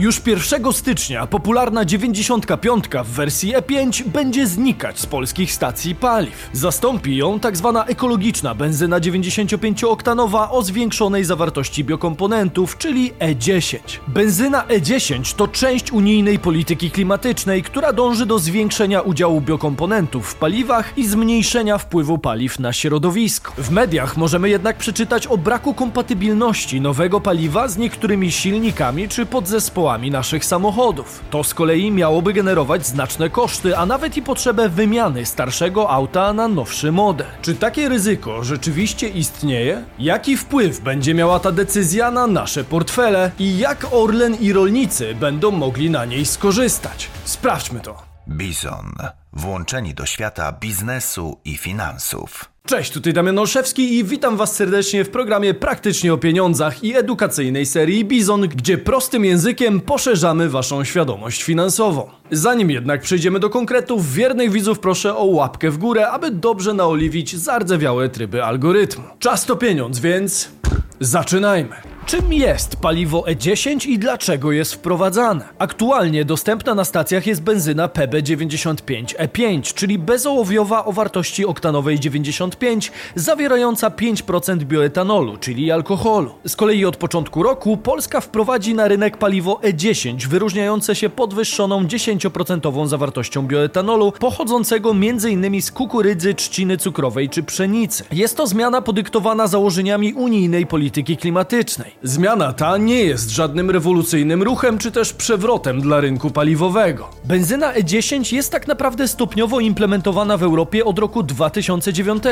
Już 1 stycznia popularna 95 w wersji E5 będzie znikać z polskich stacji paliw. Zastąpi ją tak zwana ekologiczna benzyna 95-oktanowa o zwiększonej zawartości biokomponentów, czyli E10. Benzyna E10 to część unijnej polityki klimatycznej, która dąży do zwiększenia udziału biokomponentów w paliwach i zmniejszenia wpływu paliw na środowisko. W mediach możemy jednak przeczytać o braku kompatybilności nowego paliwa z niektórymi silnikami czy podzespołami naszych samochodów. To z kolei miałoby generować znaczne koszty, a nawet i potrzebę wymiany starszego auta na nowszy model. Czy takie ryzyko rzeczywiście istnieje? Jaki wpływ będzie miała ta decyzja na nasze portfele i jak Orlen i rolnicy będą mogli na niej skorzystać? Sprawdźmy to. Bizon. Włączeni do świata biznesu i finansów. Cześć, tutaj Damian Olszewski i witam Was serdecznie w programie Praktycznie o Pieniądzach i edukacyjnej serii Bizon, gdzie prostym językiem poszerzamy Waszą świadomość finansową. Zanim jednak przejdziemy do konkretów, wiernych widzów proszę o łapkę w górę, aby dobrze naoliwić zardzewiałe tryby algorytmu. Czas to pieniądz, więc zaczynajmy. Czym jest paliwo E10 i dlaczego jest wprowadzane? Aktualnie dostępna na stacjach jest benzyna PB95E5, czyli bezołowiowa o wartości oktanowej 95, zawierająca 5% bioetanolu, czyli alkoholu. Z kolei od początku roku Polska wprowadzi na rynek paliwo E10, wyróżniające się podwyższoną 10% zawartością bioetanolu, pochodzącego m.in. z kukurydzy, trzciny cukrowej czy pszenicy. Jest to zmiana podyktowana założeniami unijnej polityki klimatycznej. Zmiana ta nie jest żadnym rewolucyjnym ruchem czy też przewrotem dla rynku paliwowego. Benzyna E10 jest tak naprawdę stopniowo implementowana w Europie od roku 2009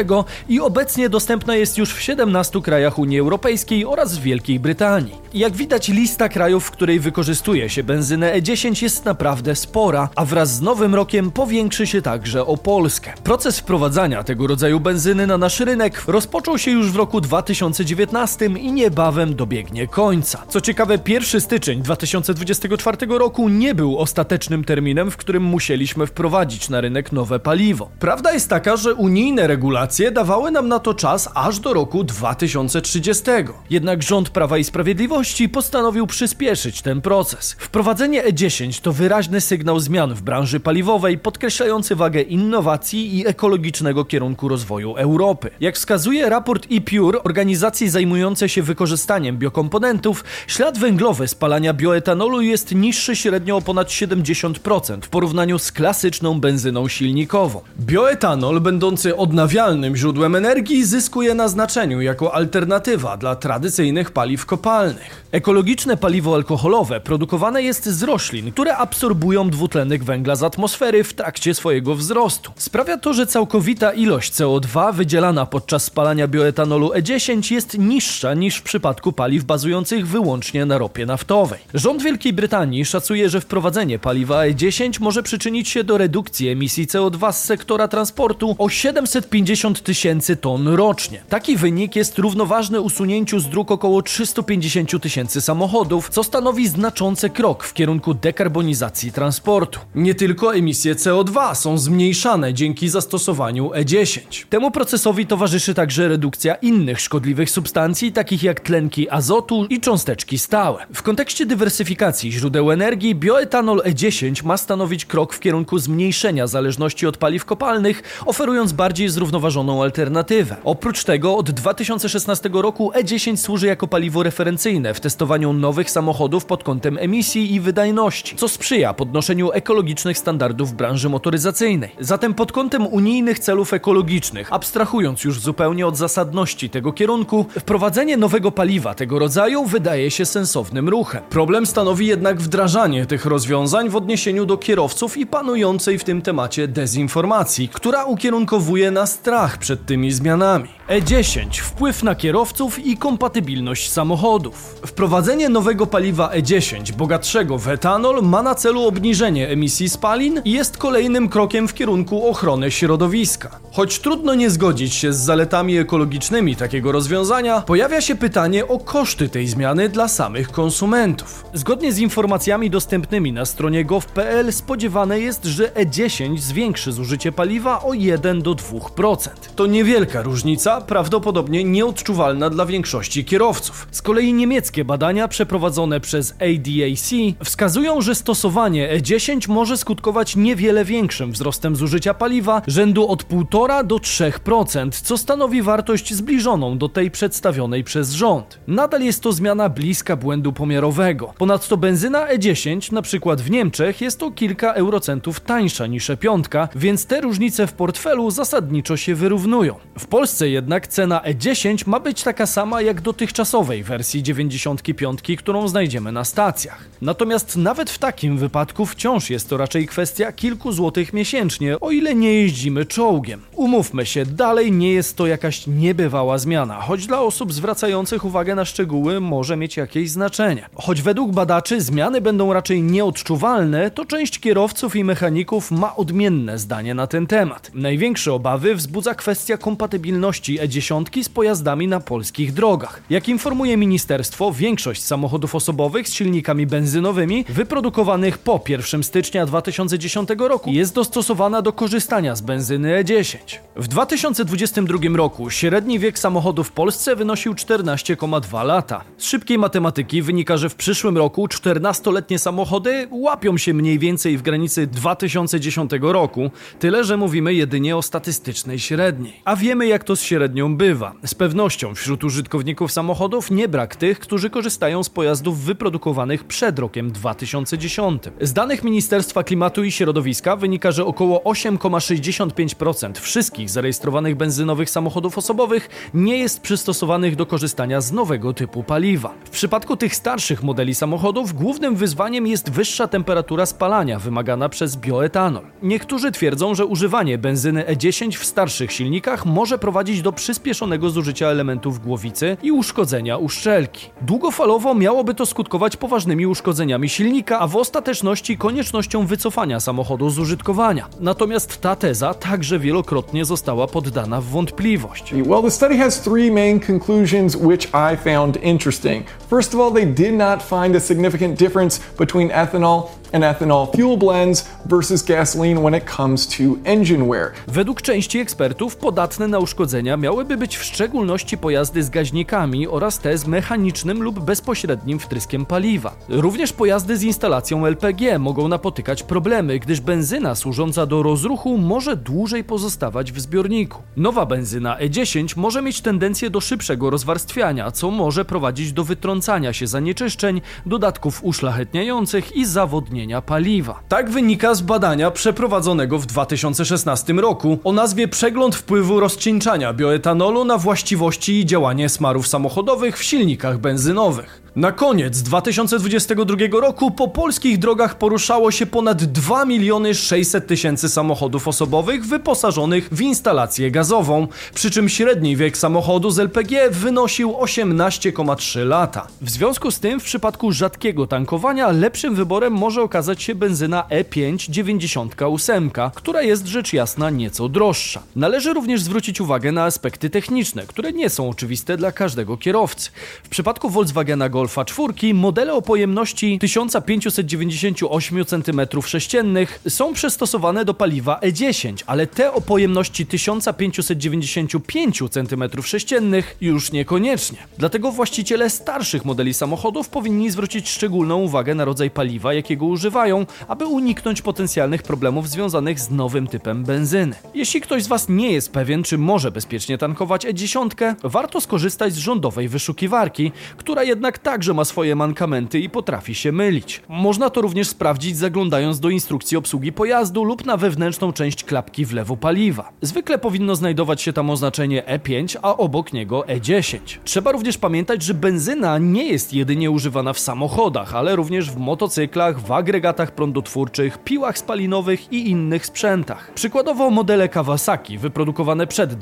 i obecnie dostępna jest już w 17 krajach Unii Europejskiej oraz w Wielkiej Brytanii. Jak widać lista krajów, w której wykorzystuje się benzynę E10 jest naprawdę spora, a wraz z nowym rokiem powiększy się także o Polskę. Proces wprowadzania tego rodzaju benzyny na nasz rynek rozpoczął się już w roku 2019 i niebawem dobiegnie końca. Co ciekawe, 1 styczeń 2024 roku nie był ostatecznym terminem, w którym musieliśmy wprowadzić na rynek nowe paliwo. Prawda jest taka, że unijne regulacje dawały nam na to czas aż do roku 2030. Jednak rząd Prawa i Sprawiedliwości postanowił przyspieszyć ten proces. Wprowadzenie E10 to wyraźny sygnał zmian w branży paliwowej, podkreślający wagę innowacji i ekologicznego kierunku rozwoju Europy. Jak wskazuje raport ePure, organizacji zajmującej się wykorzystaniem biokomponentów, ślad węglowy spalania bioetanolu jest niższy średnio o ponad 70% w porównaniu z klasyczną benzyną silnikową. Bioetanol, będący odnawialnym źródłem energii, zyskuje na znaczeniu jako alternatywa dla tradycyjnych paliw kopalnych. Ekologiczne paliwo alkoholowe produkowane jest z roślin, które absorbują dwutlenek węgla z atmosfery w trakcie swojego wzrostu. Sprawia to, że całkowita ilość CO2 wydzielana podczas spalania bioetanolu E10 jest niższa niż w przypadku paliw bazujących wyłącznie na ropie naftowej. Rząd Wielkiej Brytanii szacuje, że wprowadzenie paliwa E10 może przyczynić się do redukcji emisji CO2 z sektora transportu o 750 tysięcy ton rocznie. Taki wynik jest równoważny usunięciu z dróg około 350 tysięcy samochodów, co stanowi znaczący krok w kierunku dekarbonizacji transportu. Nie tylko emisje CO2 są zmniejszane dzięki zastosowaniu E10. Temu procesowi towarzyszy także redukcja innych szkodliwych substancji, takich jak tlenki azotu i cząsteczki stałe. W kontekście dywersyfikacji źródeł energii, bioetanol E10 ma stanowić krok w kierunku zmniejszenia zależności od paliw kopalnych, oferując bardziej zrównoważoną alternatywę. Oprócz tego od 2016 roku E10 służy jako paliwo referencyjne w testowaniu nowych samochodów pod kątem emisji i wydajności, co sprzyja podnoszeniu ekologicznych standardów w branży motoryzacyjnej. Zatem pod kątem unijnych celów ekologicznych, abstrahując już zupełnie od zasadności tego kierunku, wprowadzenie nowego paliwa tego rodzaju wydaje się sensownym ruchem. Problem stanowi jednak wdrażanie tych rozwiązań w odniesieniu do kierowców i panującej w tym temacie dezinformacji, która ukierunkowuje na strach przed tymi zmianami. E10 wpływ na kierowców i kompatybilność samochodów. Wprowadzenie nowego paliwa E10 bogatszego w etanol ma na celu obniżenie emisji spalin i jest kolejnym krokiem w kierunku ochrony środowiska. Choć trudno nie zgodzić się z zaletami ekologicznymi takiego rozwiązania, pojawia się pytanie o koszty tej zmiany dla samych konsumentów. Zgodnie z informacjami dostępnymi na stronie gov.pl spodziewane jest, że E10 zwiększy zużycie paliwa o 1 do 2%. To niewielka różnica, prawdopodobnie nieodczuwalna dla większości kierowców. Z kolei niemieckie badania przeprowadzone przez ADAC wskazują, że stosowanie E10 może skutkować niewiele większym wzrostem zużycia paliwa rzędu od 1,5 do 3%, co stanowi wartość zbliżoną do tej przedstawionej przez rząd. Nadal jest to zmiana bliska błędu pomiarowego. Ponadto benzyna E10, na przykład w Niemczech, jest o kilka eurocentów tańsza niż E5, więc te różnice w portfelu zasadniczo się wyrównują. W Polsce jednak cena E10 ma być taka sama jak dotychczasowej wersji 95, którą znajdziemy na stacjach. Natomiast nawet w takim wypadku wciąż jest to raczej kwestia kilku złotych miesięcznie, o ile nie jeździmy czołgiem. Umówmy się, dalej nie jest to jakaś niebywała zmiana, choć dla osób zwracających uwagę na szczegóły może mieć jakieś znaczenie. Choć według badaczy zmiany będą raczej nieodczuwalne, to część kierowców i mechaników ma odmienne zdanie na ten temat. Największe obawy wzbudza kwestia kompatybilności E10 z pojazdami na polskich drogach. Jak informuje ministerstwo, większość samochodów osobowych z silnikami benzynowymi wyprodukowanych po 1 stycznia 2010 roku jest dostosowana do korzystania z benzyny E10. W 2022 roku średni wiek samochodu w Polsce wynosił 14,2 lata. Z szybkiej matematyki wynika, że w przyszłym roku 14-letnie samochody łapią się mniej więcej w granicy 2010 roku, tyle że mówimy jedynie o statystycznej średniej. A wiemy jak to z średnią bywa. Z pewnością wśród użytkowników samochodów nie brak tych, którzy korzystają z pojazdów wyprodukowanych przed rokiem 2010. Z danych Ministerstwa Klimatu i Środowiska wynika, że około 8,65% wszystkich zarejestrowanych benzynowych samochodów osobowych nie jest przystosowanych do korzystania z nowego typu paliwa. W przypadku tych starszych modeli samochodów głównym wyzwaniem jest wyższa temperatura spalania wymagana przez bioetanol. Niektórzy twierdzą, że używanie benzyny E10 w starszych silnikach może prowadzić do przyspieszonego zużycia elementów głowicy i uszkodzenia uszczelki. Długofalowo miałoby to skutkować poważnymi uszkodzeniami silnika, a w ostateczności koniecznością wycofania samochodu z użytkowania. Natomiast ta teza także wielokrotnie została poddana w wątpliwość. Well, the study has three main conclusions which I found interesting. First of all, they did not find a significant difference between ethanol and ethanol fuel blends versus gasoline when it comes to engine wear. Według części ekspertów podatne na uszkodzenia miałyby być w szczególności pojazdy z gaźnikami oraz te z mechanicznym lub bezpośrednim wtryskiem paliwa. Również pojazdy z instalacją LPG mogą napotykać problemy, gdyż benzyna służąca do rozruchu może dłużej pozostawać w zbiorniku. Nowa benzyna E10 może mieć tendencję do szybszego rozwarstwiania, co może prowadzić do wytrącania się zanieczyszczeń, dodatków uszlachetniających i zawodnienia paliwa. Tak wynika z badania przeprowadzonego w 2016 roku o nazwie Przegląd wpływu rozcieńczania bioetanolu na właściwości i działanie smarów samochodowych w silnikach benzynowych. Na koniec 2022 roku po polskich drogach poruszało się ponad 2 miliony 600 tysięcy samochodów osobowych wyposażonych w instalację gazową, przy czym średni wiek samochodu z LPG wynosił 18,3 lata. W związku z tym w przypadku rzadkiego tankowania lepszym wyborem może okazać się benzyna E E5 98, która jest rzecz jasna nieco droższa. Należy również zwrócić uwagę na aspekty techniczne, które nie są oczywiste dla każdego kierowcy. W przypadku Volkswagena Golfa 4 modele o pojemności 1598 cm3 są przystosowane do paliwa E10, ale te o pojemności 1595 cm3 już niekoniecznie. Dlatego właściciele starszych modeli samochodów powinni zwrócić szczególną uwagę na rodzaj paliwa, jakiego używają, aby uniknąć potencjalnych problemów związanych z nowym typem benzyny. Jeśli ktoś z Was nie jest pewien, czy może bezpiecznie tankować E10, warto skorzystać z rządowej wyszukiwarki, która jednak także ma swoje mankamenty i potrafi się mylić. Można to również sprawdzić zaglądając do instrukcji obsługi pojazdu lub na wewnętrzną część klapki wlewu paliwa. Zwykle powinno znajdować się tam oznaczenie E5, a obok niego E10. Trzeba również pamiętać, że benzyna nie jest jedynie używana w samochodach, ale również w motocyklach, w agregatach prądotwórczych, piłach spalinowych i innych sprzętach. Przykładowo modele Kawasaki wyprodukowane przed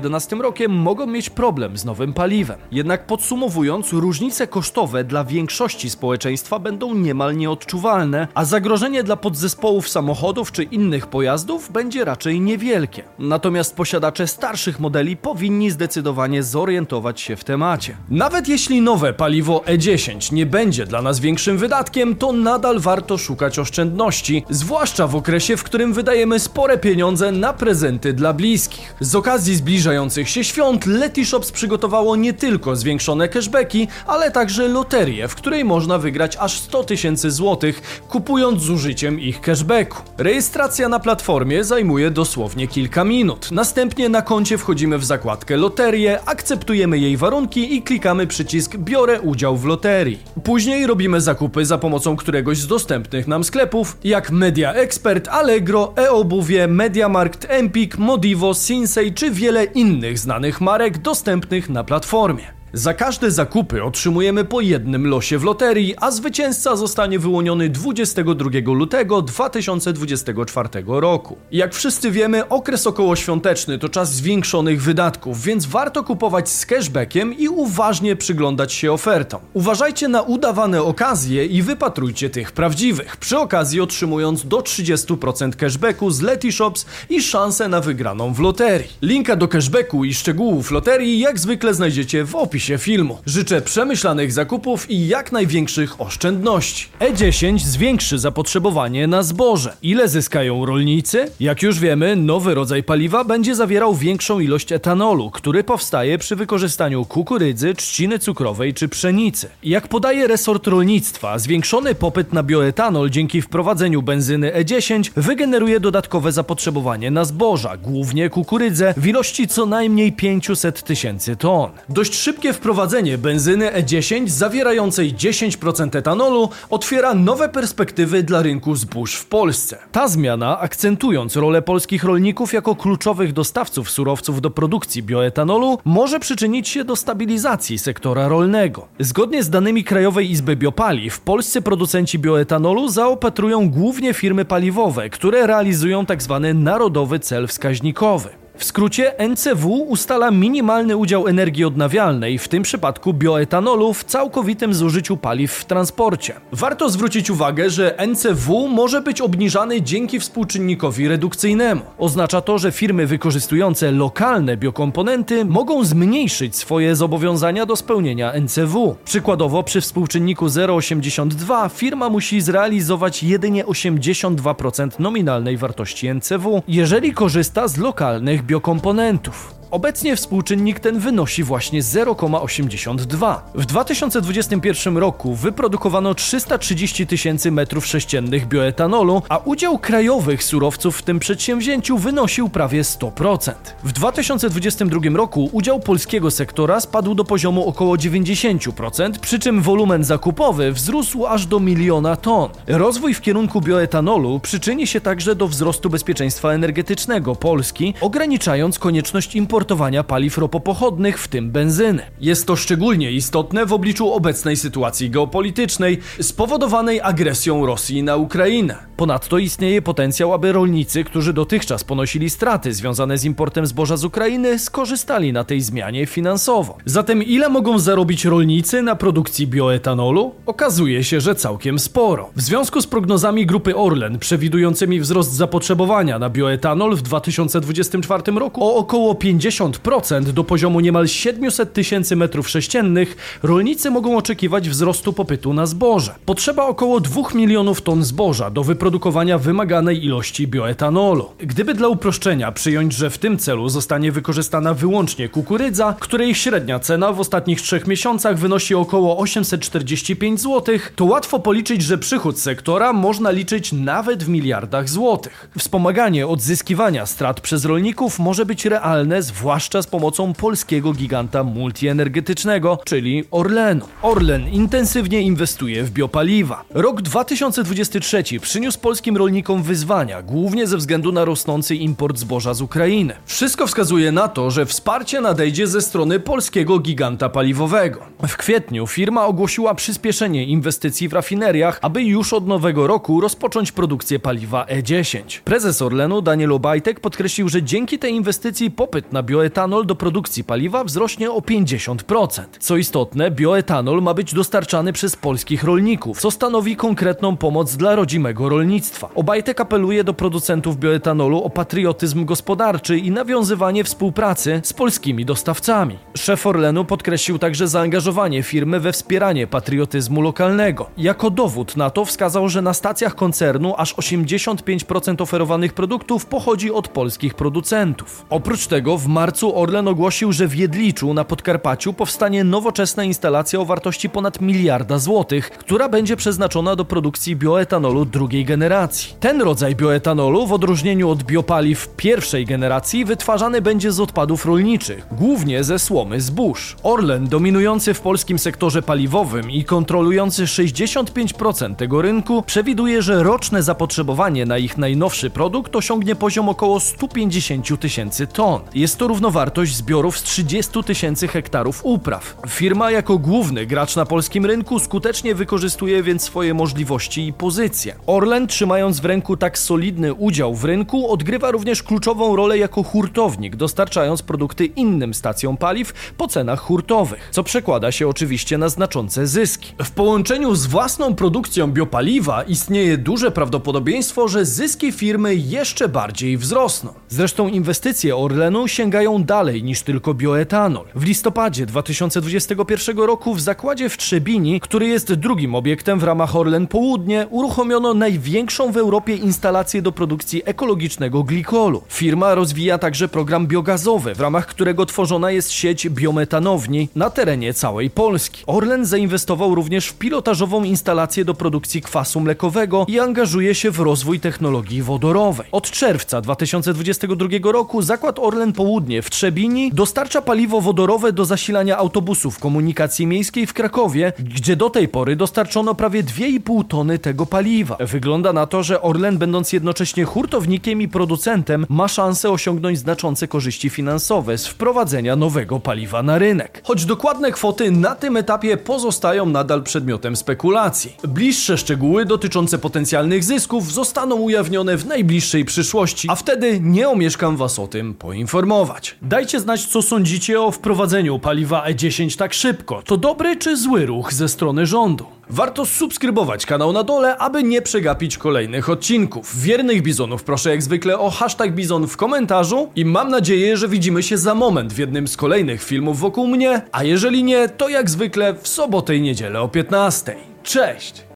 2011 rokiem mogą mieć problem z nowym paliwem. Jednak podsumowując, różnice kosztowe dla większości społeczeństwa będą niemal nieodczuwalne, a zagrożenie dla podzespołów samochodów czy innych pojazdów będzie raczej niewielkie. Natomiast posiadacze starszych modeli powinni zdecydowanie zorientować się w temacie. Nawet jeśli nowe paliwo E10 nie będzie dla nas większym wydatkiem, to nadal warto szukać oszczędności, zwłaszcza w okresie, w którym wydajemy spore pieniądze na prezenty dla bliskich. Z okazji zbliżenia zbliżających się świąt Letyshops przygotowało nie tylko zwiększone cashbacki, ale także loterię, w której można wygrać aż 100 tysięcy złotych, kupując z użyciem ich cashbacku. Rejestracja na platformie zajmuje dosłownie kilka minut. Następnie na koncie wchodzimy w zakładkę loterię, akceptujemy jej warunki i klikamy przycisk biorę udział w loterii. Później robimy zakupy za pomocą któregoś z dostępnych nam sklepów, jak Media Expert, Allegro, e-obuwie, Mediamarkt, Empik, Modivo, Sinsei czy wiele innych znanych marek dostępnych na platformie. Za każde zakupy otrzymujemy po jednym losie w loterii, a zwycięzca zostanie wyłoniony 22 lutego 2024 roku. Jak wszyscy wiemy, okres okołoświąteczny to czas zwiększonych wydatków, więc warto kupować z cashbackiem i uważnie przyglądać się ofertom. Uważajcie na udawane okazje i wypatrujcie tych prawdziwych, przy okazji otrzymując do 30% cashbacku z Letyshops i szansę na wygraną w loterii. Linka do cashbacku i szczegółów loterii jak zwykle znajdziecie w opisie opisie filmu. Życzę przemyślanych zakupów i jak największych oszczędności. E10 zwiększy zapotrzebowanie na zboże. Ile zyskają rolnicy? Jak już wiemy, nowy rodzaj paliwa będzie zawierał większą ilość etanolu, który powstaje przy wykorzystaniu kukurydzy, trzciny cukrowej czy pszenicy. Jak podaje resort rolnictwa, zwiększony popyt na bioetanol dzięki wprowadzeniu benzyny E10 wygeneruje dodatkowe zapotrzebowanie na zboża, głównie kukurydzę, w ilości co najmniej 500 tysięcy ton. Dość szybkie wprowadzenie benzyny E10 zawierającej 10% etanolu otwiera nowe perspektywy dla rynku zbóż w Polsce. Ta zmiana, akcentując rolę polskich rolników jako kluczowych dostawców surowców do produkcji bioetanolu, może przyczynić się do stabilizacji sektora rolnego. Zgodnie z danymi Krajowej Izby Biopaliw, polscy producenci bioetanolu zaopatrują głównie firmy paliwowe, które realizują tzw. Tak narodowy cel wskaźnikowy. W skrócie NCW ustala minimalny udział energii odnawialnej, w tym przypadku bioetanolu, w całkowitym zużyciu paliw w transporcie. Warto zwrócić uwagę, że NCW może być obniżany dzięki współczynnikowi redukcyjnemu. Oznacza to, że firmy wykorzystujące lokalne biokomponenty mogą zmniejszyć swoje zobowiązania do spełnienia NCW. Przykładowo przy współczynniku 0,82 firma musi zrealizować jedynie 82% nominalnej wartości NCW, jeżeli korzysta z lokalnych biokomponentów biokomponentów. Obecnie współczynnik ten wynosi właśnie 0,82. W 2021 roku wyprodukowano 330 tysięcy metrów sześciennych bioetanolu, a udział krajowych surowców w tym przedsięwzięciu wynosił prawie 100%. W 2022 roku udział polskiego sektora spadł do poziomu około 90%, przy czym wolumen zakupowy wzrósł aż do miliona ton. Rozwój w kierunku bioetanolu przyczyni się także do wzrostu bezpieczeństwa energetycznego Polski, ograniczając konieczność importu importowania paliw ropopochodnych, w tym benzyny. Jest to szczególnie istotne w obliczu obecnej sytuacji geopolitycznej spowodowanej agresją Rosji na Ukrainę. Ponadto istnieje potencjał, aby rolnicy, którzy dotychczas ponosili straty związane z importem zboża z Ukrainy, skorzystali na tej zmianie finansowo. Zatem ile mogą zarobić rolnicy na produkcji bioetanolu? Okazuje się, że całkiem sporo. W związku z prognozami grupy Orlen przewidującymi wzrost zapotrzebowania na bioetanol w 2024 roku o około 50 50% do poziomu niemal 700 tysięcy metrów sześciennych, rolnicy mogą oczekiwać wzrostu popytu na zboże. Potrzeba około 2 milionów ton zboża do wyprodukowania wymaganej ilości bioetanolu. Gdyby dla uproszczenia przyjąć, że w tym celu zostanie wykorzystana wyłącznie kukurydza, której średnia cena w ostatnich trzech miesiącach wynosi około 845 zł, to łatwo policzyć, że przychód sektora można liczyć nawet w miliardach złotych. Wspomaganie odzyskiwania strat przez rolników może być realne z zwłaszcza z pomocą polskiego giganta multienergetycznego, czyli Orlenu. Orlen intensywnie inwestuje w biopaliwa. Rok 2023 przyniósł polskim rolnikom wyzwania, głównie ze względu na rosnący import zboża z Ukrainy. Wszystko wskazuje na to, że wsparcie nadejdzie ze strony polskiego giganta paliwowego. W kwietniu firma ogłosiła przyspieszenie inwestycji w rafineriach, aby już od nowego roku rozpocząć produkcję paliwa E10. Prezes Orlenu Daniel Obajtek podkreślił, że dzięki tej inwestycji popyt na bioetanol do produkcji paliwa wzrośnie o 50%. Co istotne, bioetanol ma być dostarczany przez polskich rolników, co stanowi konkretną pomoc dla rodzimego rolnictwa. Obajtek apeluje do producentów bioetanolu o patriotyzm gospodarczy i nawiązywanie współpracy z polskimi dostawcami. Szef Orlenu podkreślił także zaangażowanie firmy we wspieranie patriotyzmu lokalnego. Jako dowód na to wskazał, że na stacjach koncernu aż 85% oferowanych produktów pochodzi od polskich producentów. Oprócz tego w marcu Orlen ogłosił, że w Jedliczu na Podkarpaciu powstanie nowoczesna instalacja o wartości ponad miliarda złotych, która będzie przeznaczona do produkcji bioetanolu drugiej generacji. Ten rodzaj bioetanolu, w odróżnieniu od biopaliw pierwszej generacji, wytwarzany będzie z odpadów rolniczych, głównie ze słomy zbóż. Orlen, dominujący w polskim sektorze paliwowym i kontrolujący 65% tego rynku, przewiduje, że roczne zapotrzebowanie na ich najnowszy produkt osiągnie poziom około 150 tysięcy ton. Jest to równowartość zbiorów z 30 tysięcy hektarów upraw. Firma jako główny gracz na polskim rynku skutecznie wykorzystuje więc swoje możliwości i pozycje. Orlen, trzymając w ręku tak solidny udział w rynku, odgrywa również kluczową rolę jako hurtownik, dostarczając produkty innym stacjom paliw po cenach hurtowych, co przekłada się oczywiście na znaczące zyski. W połączeniu z własną produkcją biopaliwa istnieje duże prawdopodobieństwo, że zyski firmy jeszcze bardziej wzrosną. Zresztą inwestycje Orlenu sięgają dalej niż tylko bioetanol. W listopadzie 2021 roku w zakładzie w Trzebini, który jest drugim obiektem w ramach Orlen Południe, uruchomiono największą w Europie instalację do produkcji ekologicznego glikolu. Firma rozwija także program biogazowy, w ramach którego tworzona jest sieć biometanowni na terenie całej Polski. Orlen zainwestował również w pilotażową instalację do produkcji kwasu mlekowego i angażuje się w rozwój technologii wodorowej. Od czerwca 2022 roku zakład Orlen Południe w Trzebini dostarcza paliwo wodorowe do zasilania autobusów komunikacji miejskiej w Krakowie, gdzie do tej pory dostarczono prawie 2,5 tony tego paliwa. Wygląda na to, że Orlen, będąc jednocześnie hurtownikiem i producentem, ma szansę osiągnąć znaczące korzyści finansowe z wprowadzenia nowego paliwa na rynek. Choć dokładne kwoty na tym etapie pozostają nadal przedmiotem spekulacji. Bliższe szczegóły dotyczące potencjalnych zysków zostaną ujawnione w najbliższej przyszłości, a wtedy nie omieszkam Was o tym poinformować. Dajcie znać, co sądzicie o wprowadzeniu paliwa E10 tak szybko. To dobry czy zły ruch ze strony rządu? Warto subskrybować kanał na dole, aby nie przegapić kolejnych odcinków. Wiernych bizonów proszę jak zwykle o hashtag bizon w komentarzu i mam nadzieję, że widzimy się za moment w jednym z kolejnych filmów wokół mnie, a jeżeli nie, to jak zwykle w sobotę i niedzielę o 15. Cześć!